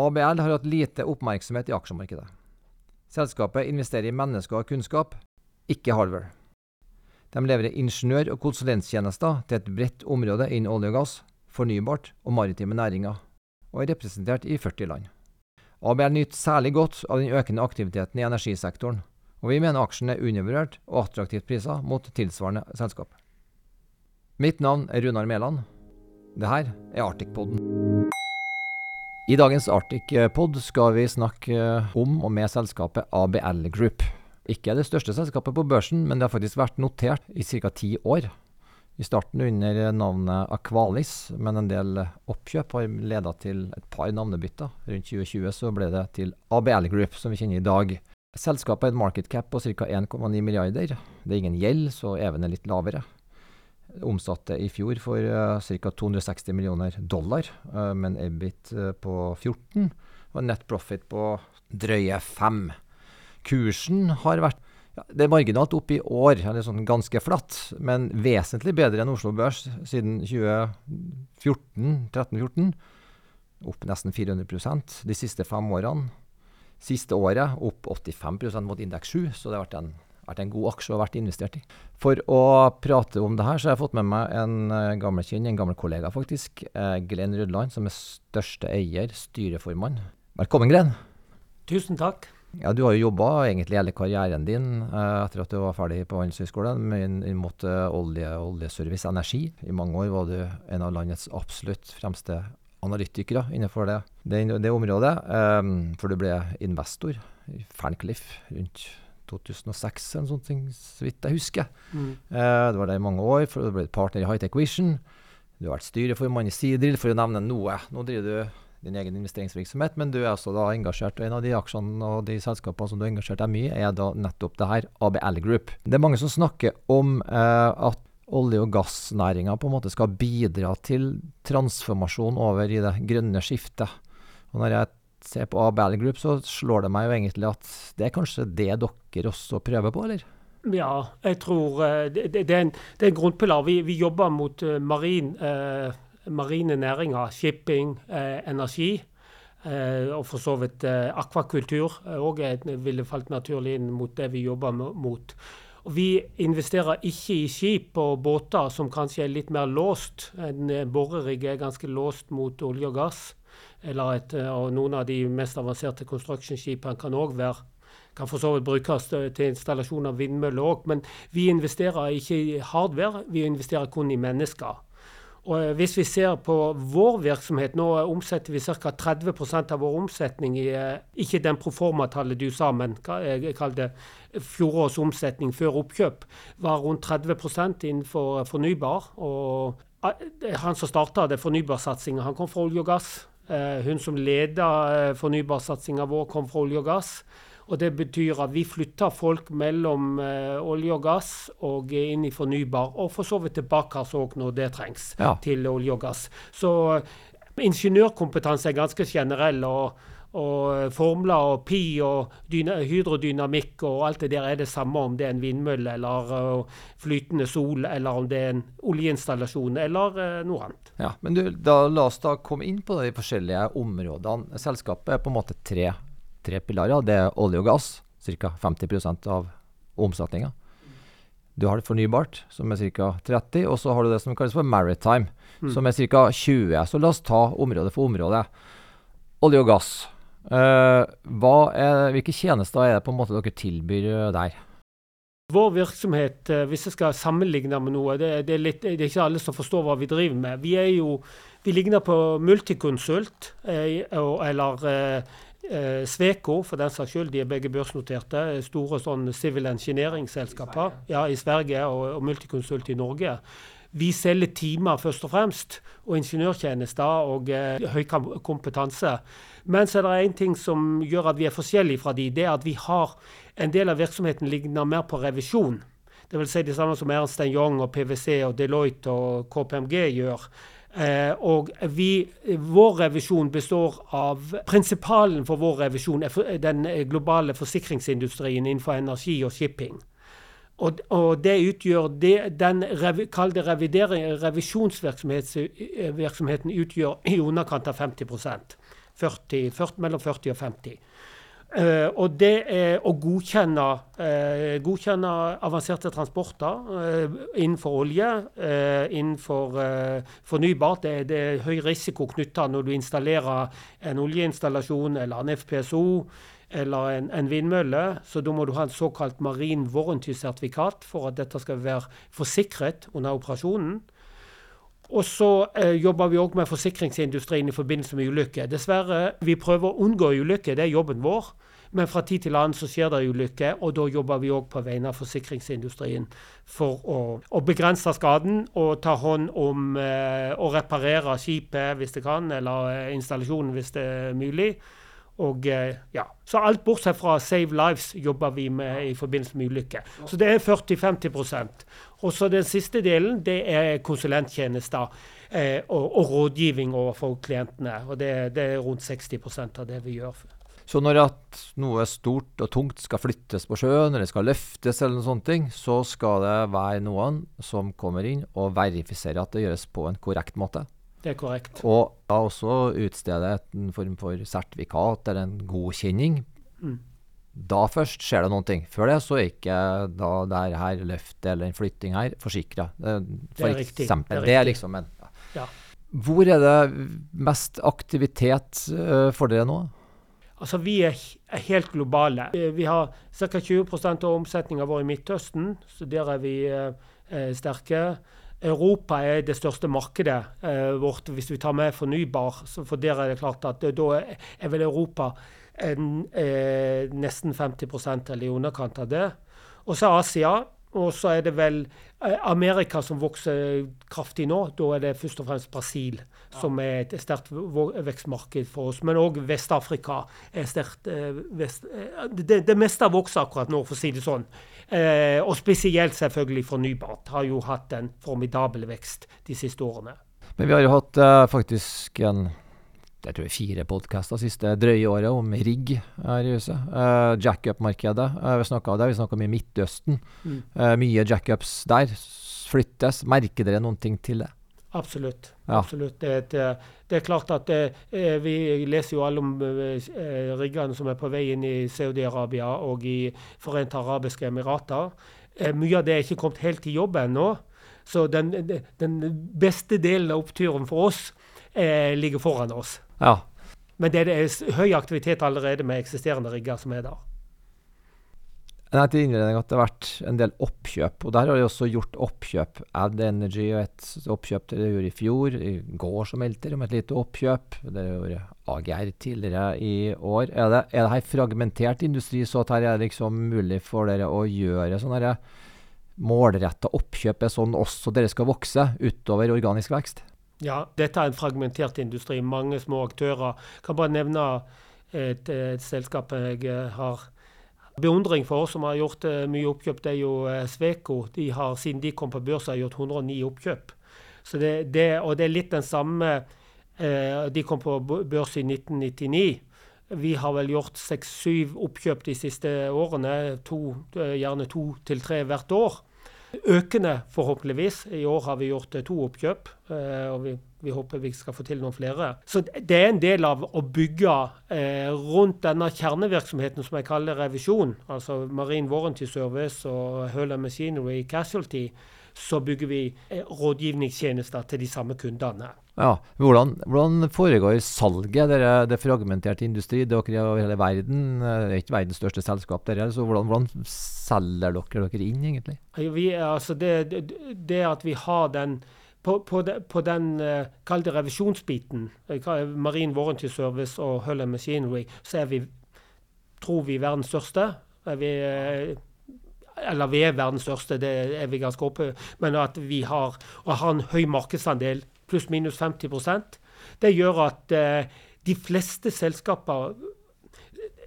ABL har hatt lite oppmerksomhet i aksjemarkedet. Selskapet investerer i mennesker og kunnskap, ikke hardware. De leverer ingeniør- og konsulenttjenester til et bredt område innen olje og gass, fornybart og maritime næringer, og er representert i 40 land. ABL nyter særlig godt av den økende aktiviteten i energisektoren, og vi mener aksjen er undervurdert og attraktivt priser mot tilsvarende selskap. Mitt navn er Runar Mæland. Det her er Arctic-poden. I dagens Arctic-pod skal vi snakke om og med selskapet ABL Group. Ikke det største selskapet på børsen, men det har faktisk vært notert i ca. ti år. I starten under navnet Aqualis, men en del oppkjøp har ledet til et par navnebytter. Rundt 2020 så ble det til ABL Group, som vi kjenner i dag. Selskapet har et market cap på ca. 1,9 milliarder. Det er ingen gjeld, så even er litt lavere. Omsatte i fjor for uh, ca. 260 millioner dollar, uh, med en EBIT uh, på 14 og en net profit på drøye 5. Kursen har vært ja, Det er marginalt opp i år, eller sånn ganske flatt, men vesentlig bedre enn Oslo Børs siden 2014, Opp nesten 400% de siste fem årene. Siste året opp 85 mot indeks 7, så det har vært en, vært en, god aksje å vært investert i. For å prate om det her, så har jeg fått med meg en uh, gammel kjenn, en gammel kollega faktisk. Uh, Glenn Rødland, som er største eier, styreformann. Velkommen, Glenn. Tusen takk. Ja, Du har jo jobba egentlig hele karrieren din eh, etter at du var ferdig på Handelshøyskolen mot olje, oljeservice, energi. I mange år var du en av landets absolutt fremste analytikere innenfor det, det, det området. Eh, for du ble investor i Ferncliff rundt 2006, eller ting, så vidt jeg husker. Mm. Eh, det var der i mange år, for du ble partner i Hightech Vision. Du har vært styreformann i Sidril, for å nevne noe. Nå driver du din egen investeringsvirksomhet, men du er også da engasjert, og en av de aksjene og de selskapene som du har engasjert deg mye er da nettopp det her, ABL Group. Det er mange som snakker om eh, at olje- og gassnæringa på en måte skal bidra til transformasjon over i det grønne skiftet. Og når jeg ser på A-Ball Group, så slår det meg jo egentlig at det er kanskje det dere også prøver på, eller? Ja, jeg tror uh, det, det, er en, det, er en, grunnpilar. Vi, vi jobber mot uh, marin, eh, marine næringer, shipping, energi. og for så vidt akvakultur òg ville falt naturlig inn mot det vi jobber mot. Vi investerer ikke i skip og båter som kanskje er litt mer låst. En eh, borerigg er ganske låst mot olje og gass. Et, eh, og noen av de mest avanserte construction-skipene kan òg være kan for så vidt brukes til installasjon av vindmøller òg. Men vi investerer ikke i hardware, vi investerer kun i mennesker. Og eh, Hvis vi ser på vår virksomhet, nå omsetter vi ca. 30% av vår omsetning i eh, ikke den proforma-tallet du sa, men jeg kaller det fjorårets omsetning før oppkjøp, var rundt 30 innenfor fornybar. Og han som starta fornybarsatsinga, han kom fra olje og gass. Hun som leda fornybarsatsinga vår, kom fra olje og gass. Og Det betyr at vi flytter folk mellom uh, olje og gass og inn i fornybar, og for så vidt tilbake òg når det trengs ja. til olje og gass. Så ingeniørkompetanse er ganske generell. og og formler og pi og hydrodynamikk og alt det der er det samme om det er en vindmølle eller uh, flytende sol, eller om det er en oljeinstallasjon eller uh, noe annet. Ja, men du, da, La oss da komme inn på de forskjellige områdene. Selskapet er på en måte tre tre pilarer. Det er olje og gass, ca. 50% av omsetninga. Du har det fornybart, som er ca. 30 og så har du det som kalles for maritime, mm. som er ca. 20 Så la oss ta område for område. Olje og gass. Uh, er, hvilke tjenester er det på en måte dere tilbyr eh, der? Vår virksomhet, uh, hvis jeg skal sammenligne med noe, det, det, er litt, det, er ikke alle som forstår hva vi driver med. Vi er jo, vi ligner på Multiconsult, eller Eh, Sveko, for den saks skyld, de er begge børsnoterte. Store sånn civil engineering-selskaper ja, i Sverige og, og Multiconsult i Norge. Vi selger timer først og fremst, og ingeniørtjenester og eh, høy kompetanse. Men så er det én ting som gjør at vi er forskjellige fra de, det er at vi har en del av virksomheten ligner mer på revisjon. Det vil si det samme som Ernst Young og PwC og Deloitte og KPMG gjør. Eh, og vi, vår revisjon består av Prinsipalen for vår revisjon er den globale forsikringsindustrien innenfor energi og shipping. Og, og det utgjør det, den kall det revisjonsvirksomheten utgjør i underkant av 50 40, 40, mellom 40 og 50. Uh, og det er å godkjenne, uh, godkjenne avanserte transporter uh, innenfor olje, innenfor fornybart. Det, det, er høy risiko knytta når du installerer en oljeinstallasjon eller en FPSO eller en, en, vindmølle. Så da må du ha en såkalt marin warranty-sertifikat for at dette skal være forsikret under operasjonen. Og så eh, jobber vi òg med forsikringsindustrien i forbindelse med ulykker. Dessverre, vi prøver å unngå ulykker, det er jobben vår. Men fra tid til annen så skjer det ulykker, og da jobber vi òg på vegne av forsikringsindustrien for å, å, begrense skaden og ta hånd om eh, å reparere skipet hvis det kan, eller eh, installasjonen hvis det er mulig. Og eh, ja, Så alt bortsett fra Save Lives jobber vi med i forbindelse med ulykker. Så det er 40-50% Og så den siste delen det er konsulenttjenester eh, og, og, rådgivning overfor klientene. Og det, det er rundt 60% av det vi gjør. Så når at noe stort og tungt skal flyttes på sjøen, eller skal løftes, eller noe sånt, så skal det være noen som kommer inn og verifiserer at det gjøres på en korrekt måte? Det er korrekt. Og da også utstede en form for sertifikat eller en godkjenning. Mm. Da først skjer det noen ting. Før det så er ikke da det her løftet eller en flytting her forsikra. Det er riktig. Eksempel. Det er, liksom en ja. ja. Hvor er det mest aktivitet uh, for dere nå? Altså, Vi er, er helt globale. Vi har ca. 20% av omsetninga vår i Midtøsten, så der er vi eh, sterke. Europa er det største markedet eh, vårt hvis vi tar med fornybar. for der er det klart at eh, da er vel Europa en, eh, nesten 50 eller i underkant av det. Og så Asia. Og så er det vel eh, Amerika som vokser kraftig nå. Da er det først og fremst Brasil som er et sterkt vekstmarked for oss. Men òg Vest-Afrika er sterkt eh, vest, det, det, meste vokser akkurat nå, for å si det sånn. Eh, og spesielt selvfølgelig fornybart. Har jo hatt en formidabel vekst de siste årene. Men vi har jo hatt eh, faktisk en jeg tror fire podkaster siste drøye året om rigg her i huset. Uh, Jackup-markedet. Uh, vi snakka om det. Vi snakka om i Midtøsten. Mm. Uh, mye jackups der. Flyttes. Merker dere noen ting til det? Absolutt. Ja. Absolutt. Det, det, det, er klart at det, eh, Vi leser jo alle om eh, riggene som er på vei inn i Saudi-Arabia og i Forente arabiske emirater. Eh, mye av det er ikke kommet helt i jobb ennå. Så den, den, beste delen av oppturen for oss eh, ligger foran oss. Ja. Men det er høy aktivitet allerede med eksisterende rigger som er der. Jeg til innledning at det har vært en del oppkjøp. og Der har de også gjort oppkjøp. Add Energy og et oppkjøp dere gjorde i fjor. I går så meldte dere om et lite oppkjøp. Dere gjorde AGR tidligere i år. Er det, er det her fragmentert industri, så at her er det liksom mulig for dere å gjøre sånne målretta oppkjøp er sånn også dere skal vokse utover organisk vekst? Ja, dette er en fragmentert industri. Mange små aktører. Jeg kan bare nevne et, et selskap jeg har beundring for oss som har gjort uh, mye oppkjøp, det er jo uh, Sveko. De har, siden de kom på børsa, gjort 109 oppkjøp. Det, det, og det er litt den samme uh, De kom på børs i 1999. Vi har vel gjort seks-syv oppkjøp de siste årene. To, gjerne to til tre hvert år. Økende, forhåpentligvis. I år har vi gjort to oppkjøp. og vi vi håper vi skal få til noen flere. Så det er en del av å bygge eh, rundt denne kjernevirksomheten som jeg kaller revisjon, altså Marine Warranty Service og Høla Machinery Casualty, så bygger vi eh, rådgivningstjenester til de samme kundene. Ja, Hvordan, hvordan foregår salget? Dere, det er fragmentert industri, dere er over hele verden. Det er ikke verdens største selskap. Dere, så hvordan, hvordan selger dere dere inn, egentlig? Vi, altså det, det, det at vi har den på, på, på den uh, kalde revisjonsbiten, marin Marine Warranty Service og Hull Machinery, så er vi, tror vi, verdens største. Er vi, eller vi er verdens største, det er vi ganske oppe Men at vi har, har en høy markedsandel, pluss-minus 50% det gjør at de fleste selskaper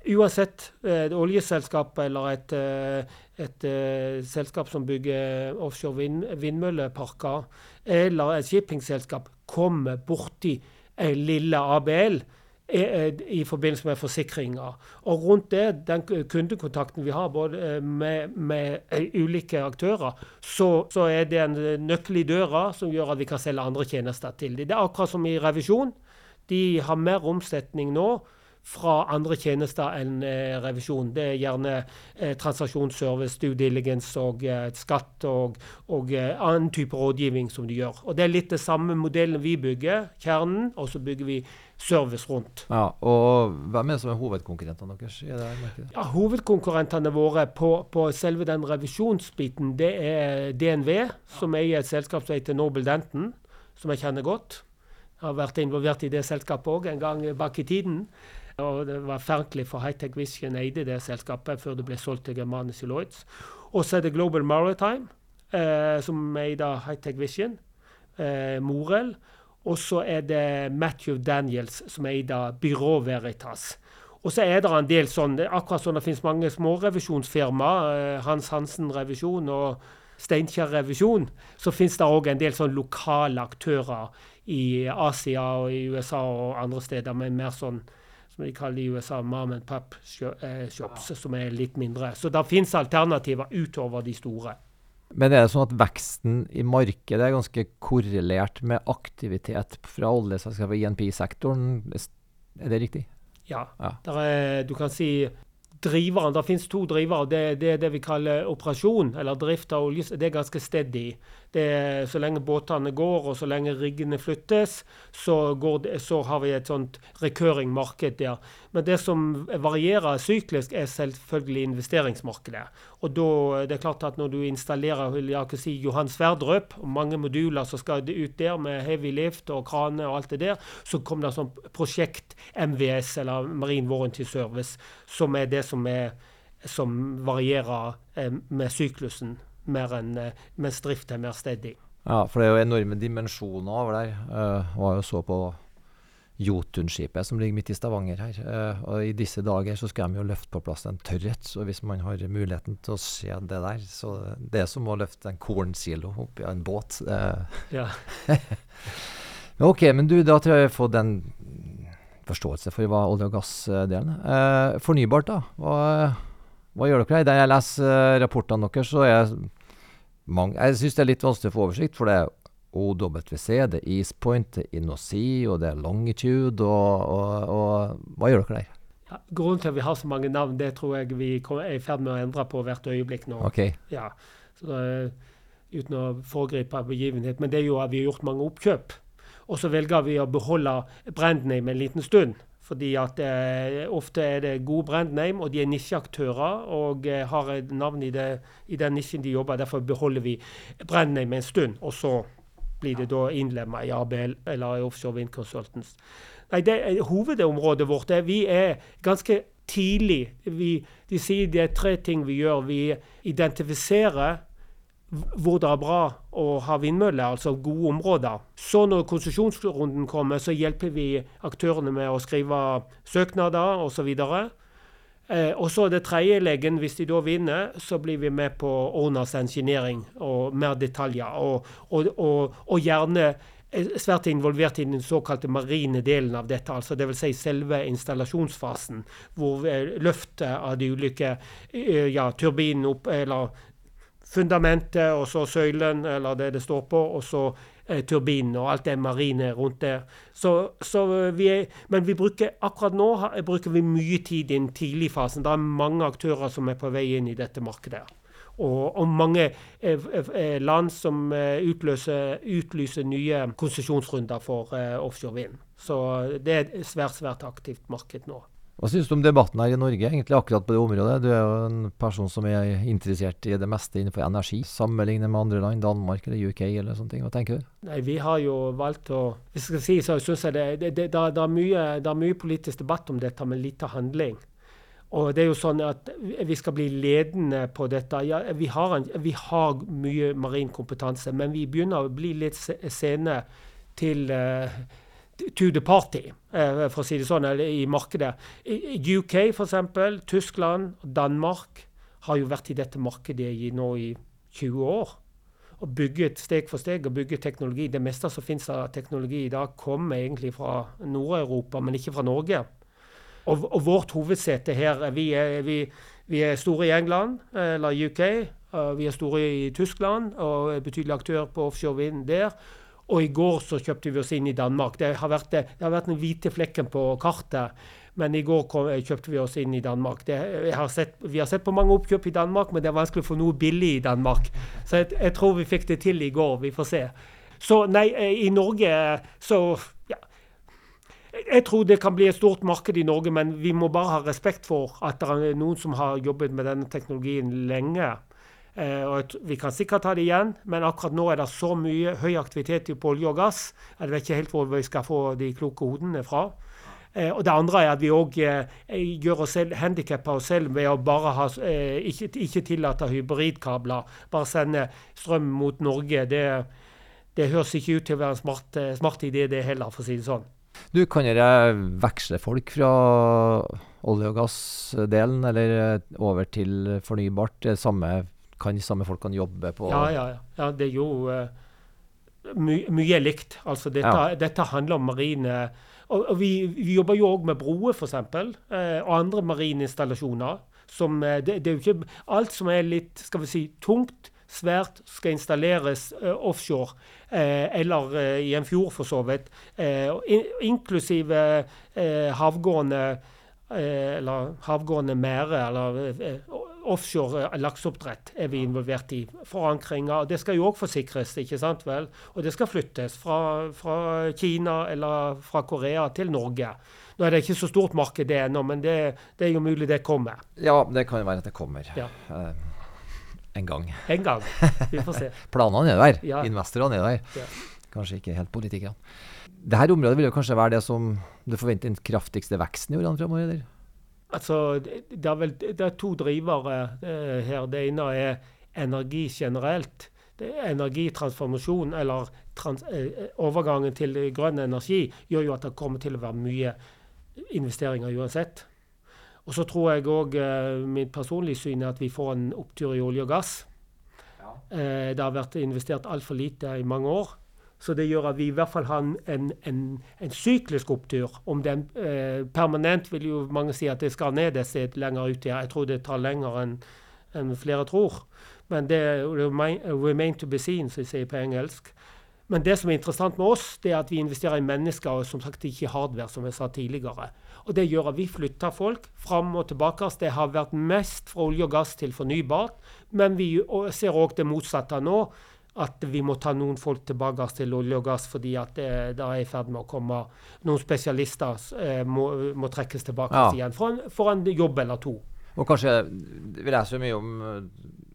Uansett et oljeselskap eller et, et, et selskap som bygger offshore vind, vindmølleparker, eller et shippingselskap kommer borti lille ABL eh, i forbindelse med forsikringer. Og rundt det, den kundekontakten vi har både eh, med, med ulike aktører, så, så, er det en nøkkel i døra som gjør at vi kan selge andre tjenester til dem. Det er akkurat som i revisjon. de har mer omsetning nå fra andre tjenester enn eh, revisjon. Det er gjerne eh, transaksjonsservice, due diligence og eh, skatt og, og annen type rådgivning som de gjør. Og Det er litt det samme modellen vi bygger, kjernen, og så bygger vi service rundt. Ja, og Hvem er det som er hovedkonkurrentene deres? i det markedet? Ja, Hovedkonkurrentene våre på, på selve den revisjonsbiten, det er DNV, som eier et selskap som heter Noble Denton, som jeg kjenner godt. Jeg har vært involvert i det selskapet òg en gang bak i tiden. Og det var Fernkliff for Hightech Vision eide det selskapet før det ble solgt til Germanis Lloyds. Og så er det Global Maritime, eh, som eide Hightech Vision. Eh, Morel. Og så er det Matthew Daniels, som eide Byrå Veritas. Og så er det en del sånn, akkurat sånn det finnes mange smårevisjonsfirmaer, eh, Hans Hansen Revisjon og Steinkjer Revisjon, så finnes det òg en del sånn lokale aktører i Asia og i USA og andre steder med mer sånn som de kaller i USA mom and pop eh, shops, ja. som er litt mindre. Så det finnes alternativer utover de store. Men er det sånn at veksten i markedet er ganske korrelert med aktivitet fra oljeselskapet i INP-sektoren? Er det riktig? Ja. ja. Er, du kan si driveren, Det finnes to drivere. Det, det er det vi kaller operasjon, eller drift av olje. Det er ganske steady. Det, så lenge båtene går, og så lenge riggene flyttes, så, det, så har vi et sånt recurring marked der. Men det som varierer syklisk, er selvfølgelig investeringsmarkedet. Og da, det er klart at når du installerer jeg si, Johan Sverdrup, og mange moduler som skal ut der med heavy lift og krane og alt det der, så kommer det sånn prosjekt MVS, eller Marine Warranty Service, som er det som, er, som varierer eh, med syklusen mer enn eh, mens drift er mer steady. Ja, for det er jo enorme dimensjoner over der. Uh, var jo så på Jotunskipet som ligger midt i Stavanger her. Uh, og i disse dager så skal de jo løfte på plass en tørrhet. Så hvis man har muligheten til å se det der, så det er som å løfte en kornsilo oppi en båt. Uh. Ja. ok, men du, da tror jeg jeg har fått en forståelse for hva olje- og gassdelen er. fornybart, da? Hva hva gjør dere? Der jeg leser rapportene deres, så er mange Jeg syns det er litt vanskelig å få oversikt, for det er OWC, det er Eastpoint, det er Innosi, og det er Longitude, og, og, og Hva gjør dere der? Ja, grunnen til at vi har så mange navn, det tror jeg vi er i ferd med å endre på hvert øyeblikk nå. Okay. Ja, så uten å foregripe begivenhet. Men det er jo at vi har gjort mange oppkjøp. Og så velger vi å beholde brandname en liten stund. Fordi at eh, ofte er det gode brandname, og de er nisjeaktører og eh, har et navn i, det, i, den nisjen de jobber. Derfor beholder vi brandname en stund, og så blir det da innlemma i ABL eller i Offshore Wind Consultants. Nei, det, Hovedområdet vårt er vi er ganske tidlig. Vi, de sier det er tre ting vi gjør. Vi identifiserer hvor det er bra å ha vindmøller, altså gode områder. Så når konsesjonsrunden kommer, så hjelper vi aktørene med å skrive søknader osv. Eh, og så det tredje leggen, hvis de da vinner, så blir vi med på owners engineering og mer detaljer. Og, og, og, og gjerne eh, svært involvert i den såkalte marine delen av dette. altså Dvs. Si selve installasjonsfasen, hvor eh, løftet av de ulike eh, ja, turbinene opp, eller fundamentet, og så søylen, eller det det står på, og så eh, turbinen og alt det marine rundt der. Så, så vi er, men vi bruker, akkurat nå bruker vi mye tid i den tidlige fasen. Det er mange aktører som er på vei inn i dette markedet. Og, og mange eh, eh, land som eh, utløser, utlyser nye konsesjonsrunder for eh, offshore vind. Så det er et svært, svært aktivt marked nå. Hva syns du om debatten her i Norge, egentlig akkurat på det området? Du er jo en person som er interessert i det meste innenfor energi, sammenlignet med andre land, Danmark eller UK eller sånne ting. Hva tenker du? Nei, Vi har jo valgt å Hvis jeg skal si så syns jeg det, det, det, det, det, er mye, det er mye politisk debatt om dette, men lite handling. Og det er jo sånn at Vi skal bli ledende på dette. Ja, vi, har en, vi har mye marin kompetanse, men vi begynner å bli litt sene til uh, to the party, eh, for å si det sånn, eller i markedet. UK f.eks., Tyskland Danmark har jo vært i dette markedet i, nå i 20 år. Og bygget steg for steg og bygget teknologi. Det meste som finnes av teknologi i dag, kommer egentlig fra Nord-Europa, men ikke fra Norge. Og, og vårt hovedsete her vi er, vi, vi er store i England eller UK. Vi er store i Tyskland og er betydelig aktør på offshore vind der. Og i går så kjøpte vi oss inn i Danmark. Det har vært, det har vært den hvite flekken på kartet. Men i går kom, kjøpte vi oss inn i Danmark. Det, har sett, vi har sett på mange oppkjøp i Danmark, men det er vanskelig å få noe billig i Danmark. Så jeg, jeg tror vi fikk det til i går. Vi får se. Så nei, i Norge så ja. Jeg tror det kan bli et stort marked i Norge, men vi må bare ha respekt for at det er noen som har jobbet med denne teknologien lenge. Eh, og Vi kan sikkert ta det igjen, men akkurat nå er det så mye høy aktivitet på olje og gass. Jeg vet ikke helt hvor vi skal få de kloke hodene fra. Eh, og Det andre er at vi òg eh, gjør oss selv, handikapper oss selv ved å bare ha, ikke, ikke tillate hybridkabler. Bare sende strøm mot Norge. Det, det høres ikke ut til å være en smart, smart idé, det heller, for å si det sånn. Du, Kan dere veksle folk fra olje- og gassdelen eller over til fornybart? Det samme, kan de samme folkene jobbe på Ja, ja. ja det er jo uh, my, mye likt. Altså, dette, ja. dette handler om marine og, og vi, vi, jobber jo òg med broer, f.eks., eh, og andre marine installasjoner. Som, eh, det, det, er jo ikke alt som er litt skal vi si, tungt, svært, skal installeres uh, offshore. Eh, eller uh, i en fjord, for så vidt. Eh, in, inklusive havgående eller havgående mære, eller offshore lakseoppdrett er vi involvert i. Forankringer. Det skal jo òg forsikres, ikke sant vel? Og det skal flyttes fra, fra, Kina eller fra Korea til Norge. Nå er det ikke så stort marked det ennå, men det, det, er jo mulig det kommer. Ja, det kan jo være at det kommer. Ja. Uh, en gang. En gang. Vi får se. Planene er der. Ja. Investorene er der. Ja. Kanskje ikke helt politikerne. Dette området vil jo kanskje være det som du forventer den kraftigste veksten i årene framover? Altså, det er, vel, det er to drivere eh, her. Det ene er energi generelt. Det er energitransformasjon, eller trans, eh, overgangen til grønn energi, gjør jo at det kommer til å være mye investeringer uansett. Og så tror jeg òg, eh, mitt personlige syn er at vi får en opptur i olje og gass. Ja. Eh, det har vært investert altfor lite i mange år. Så det gjør at vi i hvert fall har en, en, en, syklisk opptur. Om den eh, permanent vil jo mange si at det skal ned et sted lenger ut. Jeg tror det tar lenger enn en flere tror. Men det remain, remain to be seen, som vi sier på engelsk. Men det som er interessant med oss, det er at vi investerer i mennesker og som sagt ikke hardware, som jeg sa tidligere. Og Det gjør at vi flytter folk fram og tilbake. Det har vært mest fra olje og gass til fornybart. Men vi ser òg det motsatte nå at vi må ta noen folk tilbake til olje og gass fordi at det, det er i ferd med å komme noen spesialister eh, må, må, trekkes tilbake ja. igjen for en, for en, jobb eller to. Og kanskje Vi leser mye om uh,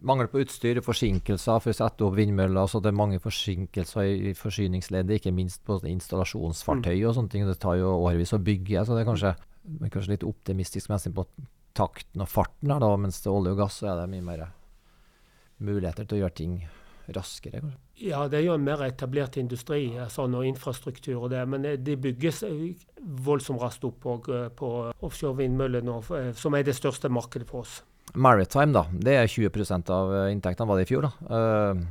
mangel på utstyr, forsinkelser for å sette opp vindmøller. så Det er mange forsinkelser i, forsyningsleddet, ikke minst på installasjonsfartøy mm. og sånne ting. Det tar jo årevis å bygge. så det er kanskje, kanskje litt optimistisk mest på takten og farten her, da, mens det er olje og gass så er det mye mer muligheter til å gjøre ting raskere, kanskje? Ja, det er jo en mer etablert industri sånn, og infrastruktur og det. Men det bygges voldsomt raskt opp på, på offshore vindmøller nå, som er det største markedet for oss. Maritime, da. Det er 20% av inntektene, var det i fjor, da. Uh,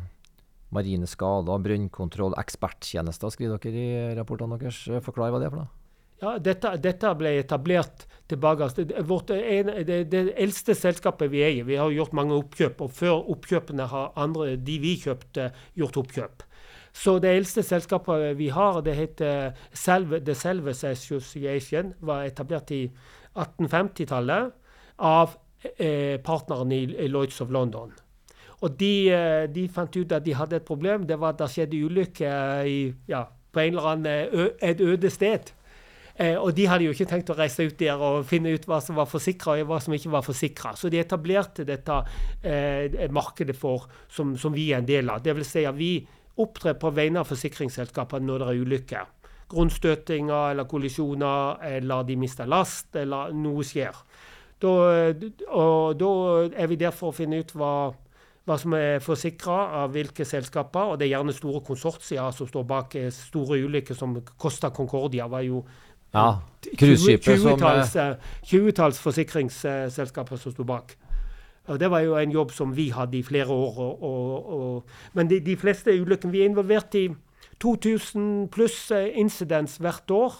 marine skader, brønnkontroll, eksperttjenester, skriver dere i rapportene deres. Forklar hva det er for noe. Ja, dette, dette, ble etablert tilbake det, vårt, en, det, det, eldste selskapet vi eier. Vi har gjort mange oppkjøp, og før oppkjøpene har andre, de vi kjøpte, gjort oppkjøp. Så det eldste selskapet vi har, det heter Selve, The Selves Association, var etablert i 1850-tallet av eh, partneren i, Lloyds of London. Og de, eh, de, fant ut at de hadde et problem. Det var at det skjedde ulykke i, ja, på en eller annen et øde sted. Eh, og de hadde jo ikke tenkt å reise ut der og finne ut hva som var forsikra og hva som ikke var forsikra. Så de etablerte dette eh, markedet for, som, som, vi er en del av. Dvs. Si at vi opptrer på vegne av forsikringsselskapene når det er ulykker. Grunnstøtinger eller kollisjoner, eller de mister last, eller noe skjer. Da, og da er vi der for å finne ut hva, hva som er forsikra av hvilke selskaper. Og det er gjerne store konsortier som står bak eh, store ulykker, som Costa Concordia var jo ja, cruiseskipet som 20-talls eh, forsikringsselskaper som sto bak. Og Det var jo en jobb som vi hadde i flere år. Og, og, og, men de, de, fleste ulykkene Vi er involvert i 2000 pluss eh, incidents hvert år.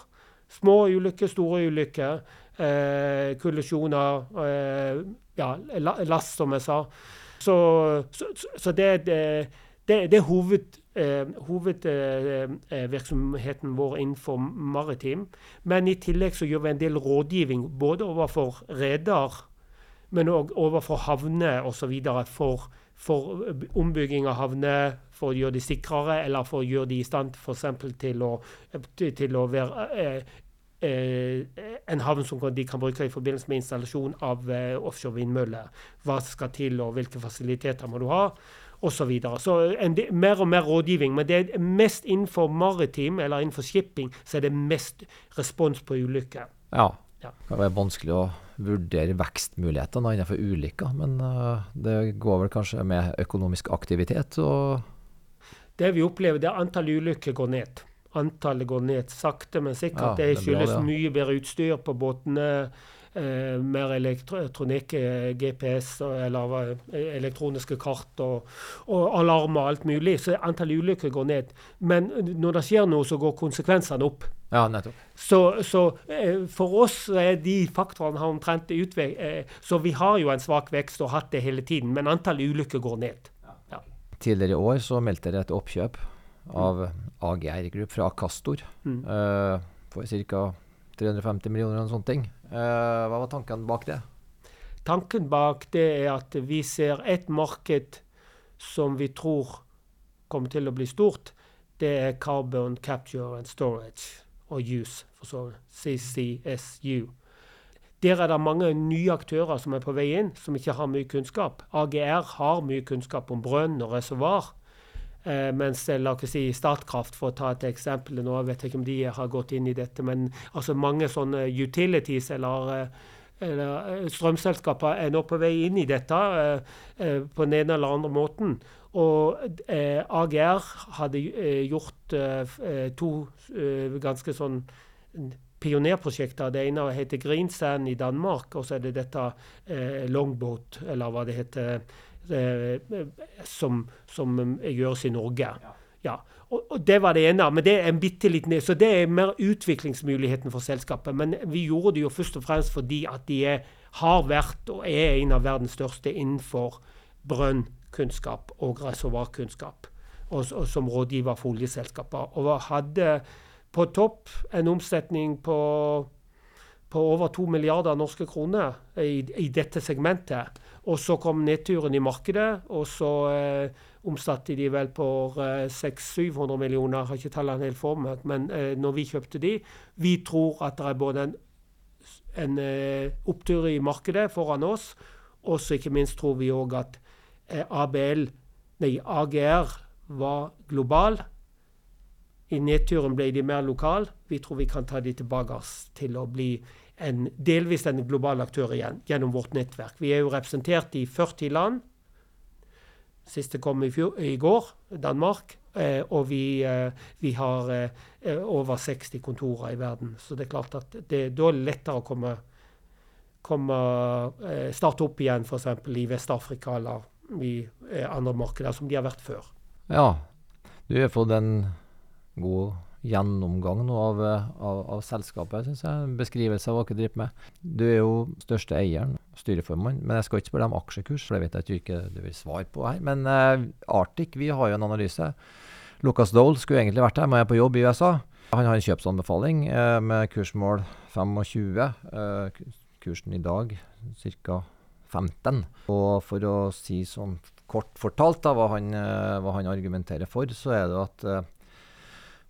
Små ulykker, store ulykker. Eh, kollisjoner. Eh, ja, last, som jeg sa. Så, så, så det, det det, det er hoved, eh, hovedvirksomheten eh, vår innenfor maritim. Men i tillegg så gjør vi en del rådgivning både overfor reder, men òg overfor havner osv. For, for ombygging av havner, for å gjøre de sikrere, eller for å gjøre de i stand f.eks. Til, til å være eh, eh, en havn som de kan bruke i forbindelse med installasjon av eh, offshore vindmøller. Hva skal til, og hvilke fasiliteter må du ha? Osv. Så, videre. så en, mer og mer rådgivning. Men det er mest innenfor maritim eller innenfor shipping så er det mest respons på ulykker. Ja. ja. Det være vanskelig å vurdere vekstmuligheter innenfor ulykker, men uh, det går vel kanskje med økonomisk aktivitet og Det vi opplever, det er antall ulykker går ned. Antallet går ned sakte, men sikkert. Ja, det skyldes mye bedre utstyr på båtene eh, mer elektronikk, eh, GPS eller eh, elektroniske kart og, og alarmer og alt mulig. Så antall ulykker går ned. Men når det skjer noe, så går konsekvensene opp. Ja, nettopp. Så, så eh, for oss er de faktorene har omtrent utvek... Eh, så vi har jo en svak vekst og hatt det hele tiden, men antall ulykker går ned. Ja. Tidligere i år så meldte dere et oppkjøp av AGR Group fra Akastor mm. uh, for ca. 350 millioner og sånne ting. Uh, hva var tanken bak det? Tanken bak det er at vi ser et marked som vi tror kommer til å bli stort. Det er Carbon Capture and Storage og Use, for så CCSU. Der er det mange nye aktører som er på vei inn, som ikke har mye kunnskap. AGR har mye kunnskap om brønn og reservoar. Eh, mens la oss si Statkraft, for å ta et eksempel nå, jeg vet ikke om de har gått inn i dette, men altså mange sånne utilities eller, eh, eller eh, strømselskaper er nå på vei inn i dette eh, eh på den ene eller andre måten. Og eh, AGR hadde gjort to ganske sånn pionerprosjekter. Det ene heter Greensand i Danmark, og så er det dette Longboat, eller hva det heter Eh, som, som gjøres i Norge. Ja. Og, og, Det var det ene. men det er en bitte liten, Så det er mer utviklingsmuligheten for selskapet. Men vi gjorde det jo først og fremst fordi at de er, har vært og er en av verdens største innenfor brønnkunnskap og reservoarkunnskap. Og, og, som rådgiver for oljeselskaper. Og hadde på topp en omsetning på, på over to milliarder norske kroner i, i dette segmentet. Og så kom nedturen i markedet, og så eh, omsatte de vel på eh, 600-700 millioner. Jeg har ikke tallene helt for meg, men eh, når vi kjøpte de Vi tror at det er både en, en eh, opptur i markedet foran oss, og så ikke minst tror vi òg at eh, ABL, nei, AGR var global. I nedturen ble de mer lokal. Vi tror vi kan ta de tilbake til å bli en, delvis en global aktør igjen gjennom vårt nettverk. Vi er jo representert i 40 land. Siste kom i, fjor, i går, Danmark. Eh, og vi, eh, vi har eh, over 60 kontorer i verden. Så det er klart at det er da lettere å komme, komme eh, starte opp igjen f.eks. i Vest-Afrika eller i eh, andre markeder, som de har vært før. Ja, du har fått en god gjennomgang nå av, av, av selskapet, syns jeg. Beskrivelse av hva dere driver med. Du er jo største eieren, styreformann, men jeg skal ikke spørre om aksjekurs, for det vet jeg at du ikke du vil svare på her. Men uh, Arctic, vi har jo en analyse. Lucas Dole skulle egentlig vært her, men er på jobb i USA. Han har en kjøpsanbefaling uh, med kursmål 25. Uh, eh, kursen i dag ca. 15. Og for å si sånn kort fortalt da, hva han, hva han argumenterer for, så er det at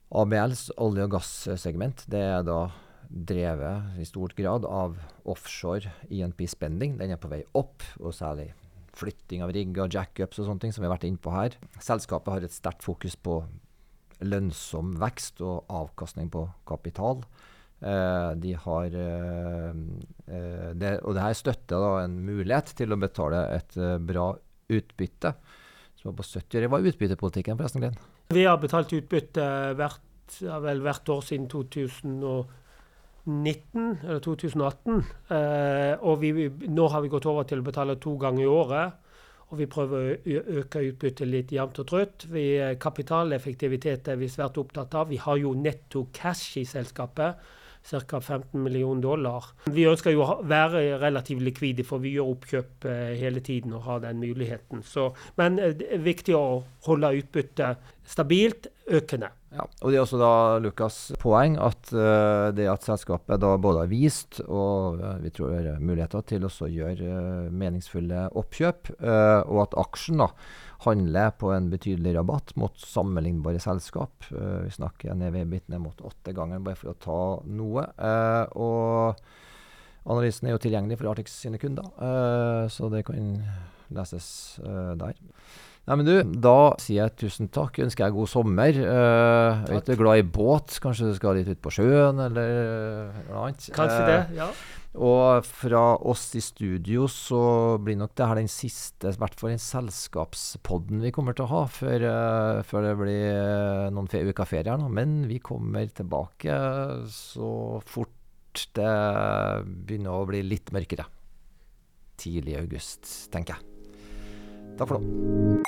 ABLs olje- og gassegment det er da drevet i stort grad av offshore INP-spending. Den er på vei opp, og særlig flytting av rigger og jackups og sånne ting, som vi har vært inne på her. Selskapet har et sterkt fokus på lønnsom vekst og avkastning på kapital. Eh, de har eh, eh det, Og det støtter da en mulighet til å betale et eh, bra utbytte. Som var på 70 år. Hva er utbyttepolitikken, forresten, Glenn? Vi har betalt utbytte hvert, vel, hvert år siden 2019, eller 2018. Eh, og vi, nå har vi gått over til å betale to ganger i året. Og vi prøver å øke utbyttet litt jevnt og trutt. Kapitaleffektivitet er vi svært opptatt av. Vi har jo netto cash i selskapet. Ca. 15 millioner dollar. Vi ønsker jo å være relativt likvide, for vi gjør oppkjøp eh, hele tiden og har den muligheten. Så, men eh, det er viktig å holde utbyttet stabilt økende. Ja, og Det er også da Lukas poeng at uh, det at selskapet da både har vist og uh, vi tror er muligheter til å gjøre uh, meningsfulle oppkjøp, og at aksjen da handler på en betydelig rabatt mot sammenlignbare selskap. vi snakker ned ved bitt ned mot åtte ganger, bare for å ta noe. og Analysen er jo tilgjengelig for Artix sine kunder, så det kan leses der. Nei, men du, Da sier jeg tusen takk. Ønsker jeg god sommer. Uh, er er glad i båt. Kanskje du skal litt ut på sjøen, eller noe annet. Kanskje uh, det, ja. Og fra oss i studio så blir nok det her den siste, i hvert fall den selskapspodden vi kommer til å ha før, uh, før det blir noen fe uker ferie her nå. Men vi kommer tilbake så fort det begynner å bli litt mørkere. Tidlig i august, tenker jeg. Takk for nå.